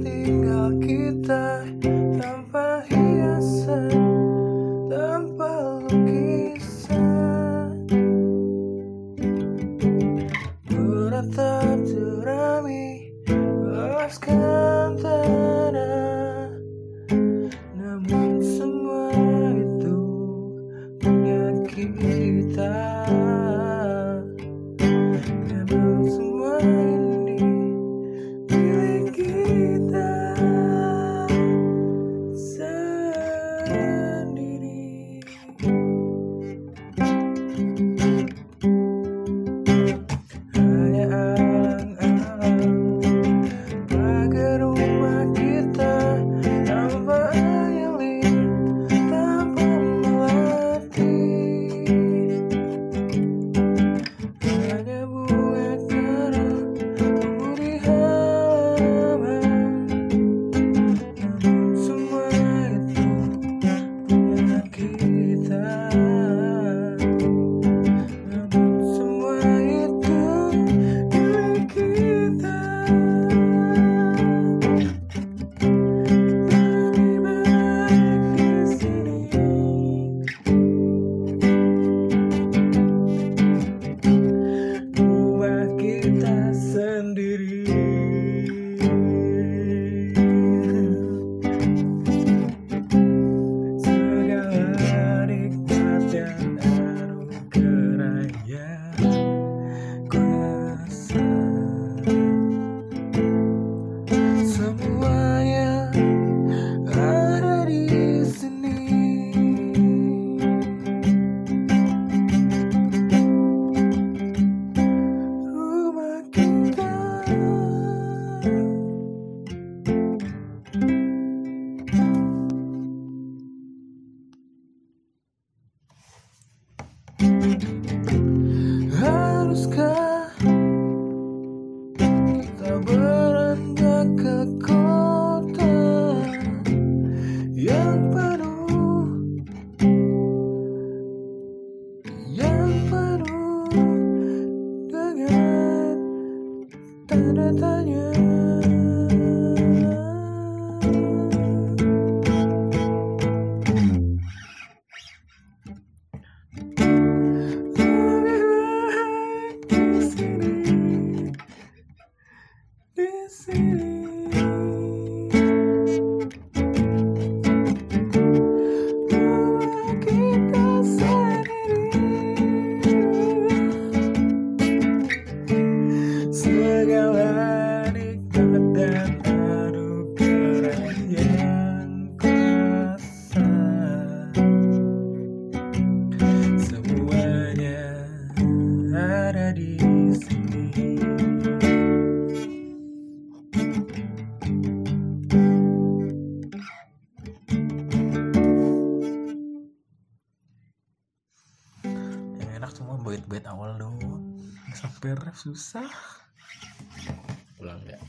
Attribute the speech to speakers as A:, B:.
A: tinggal kita tanpa hiasan, tanpa lukisan. Beratap jerami, luaskan tanah, namun semua itu punya kita. Yeah. kakak buat-buat awal doang sampai susah
B: pulang ya.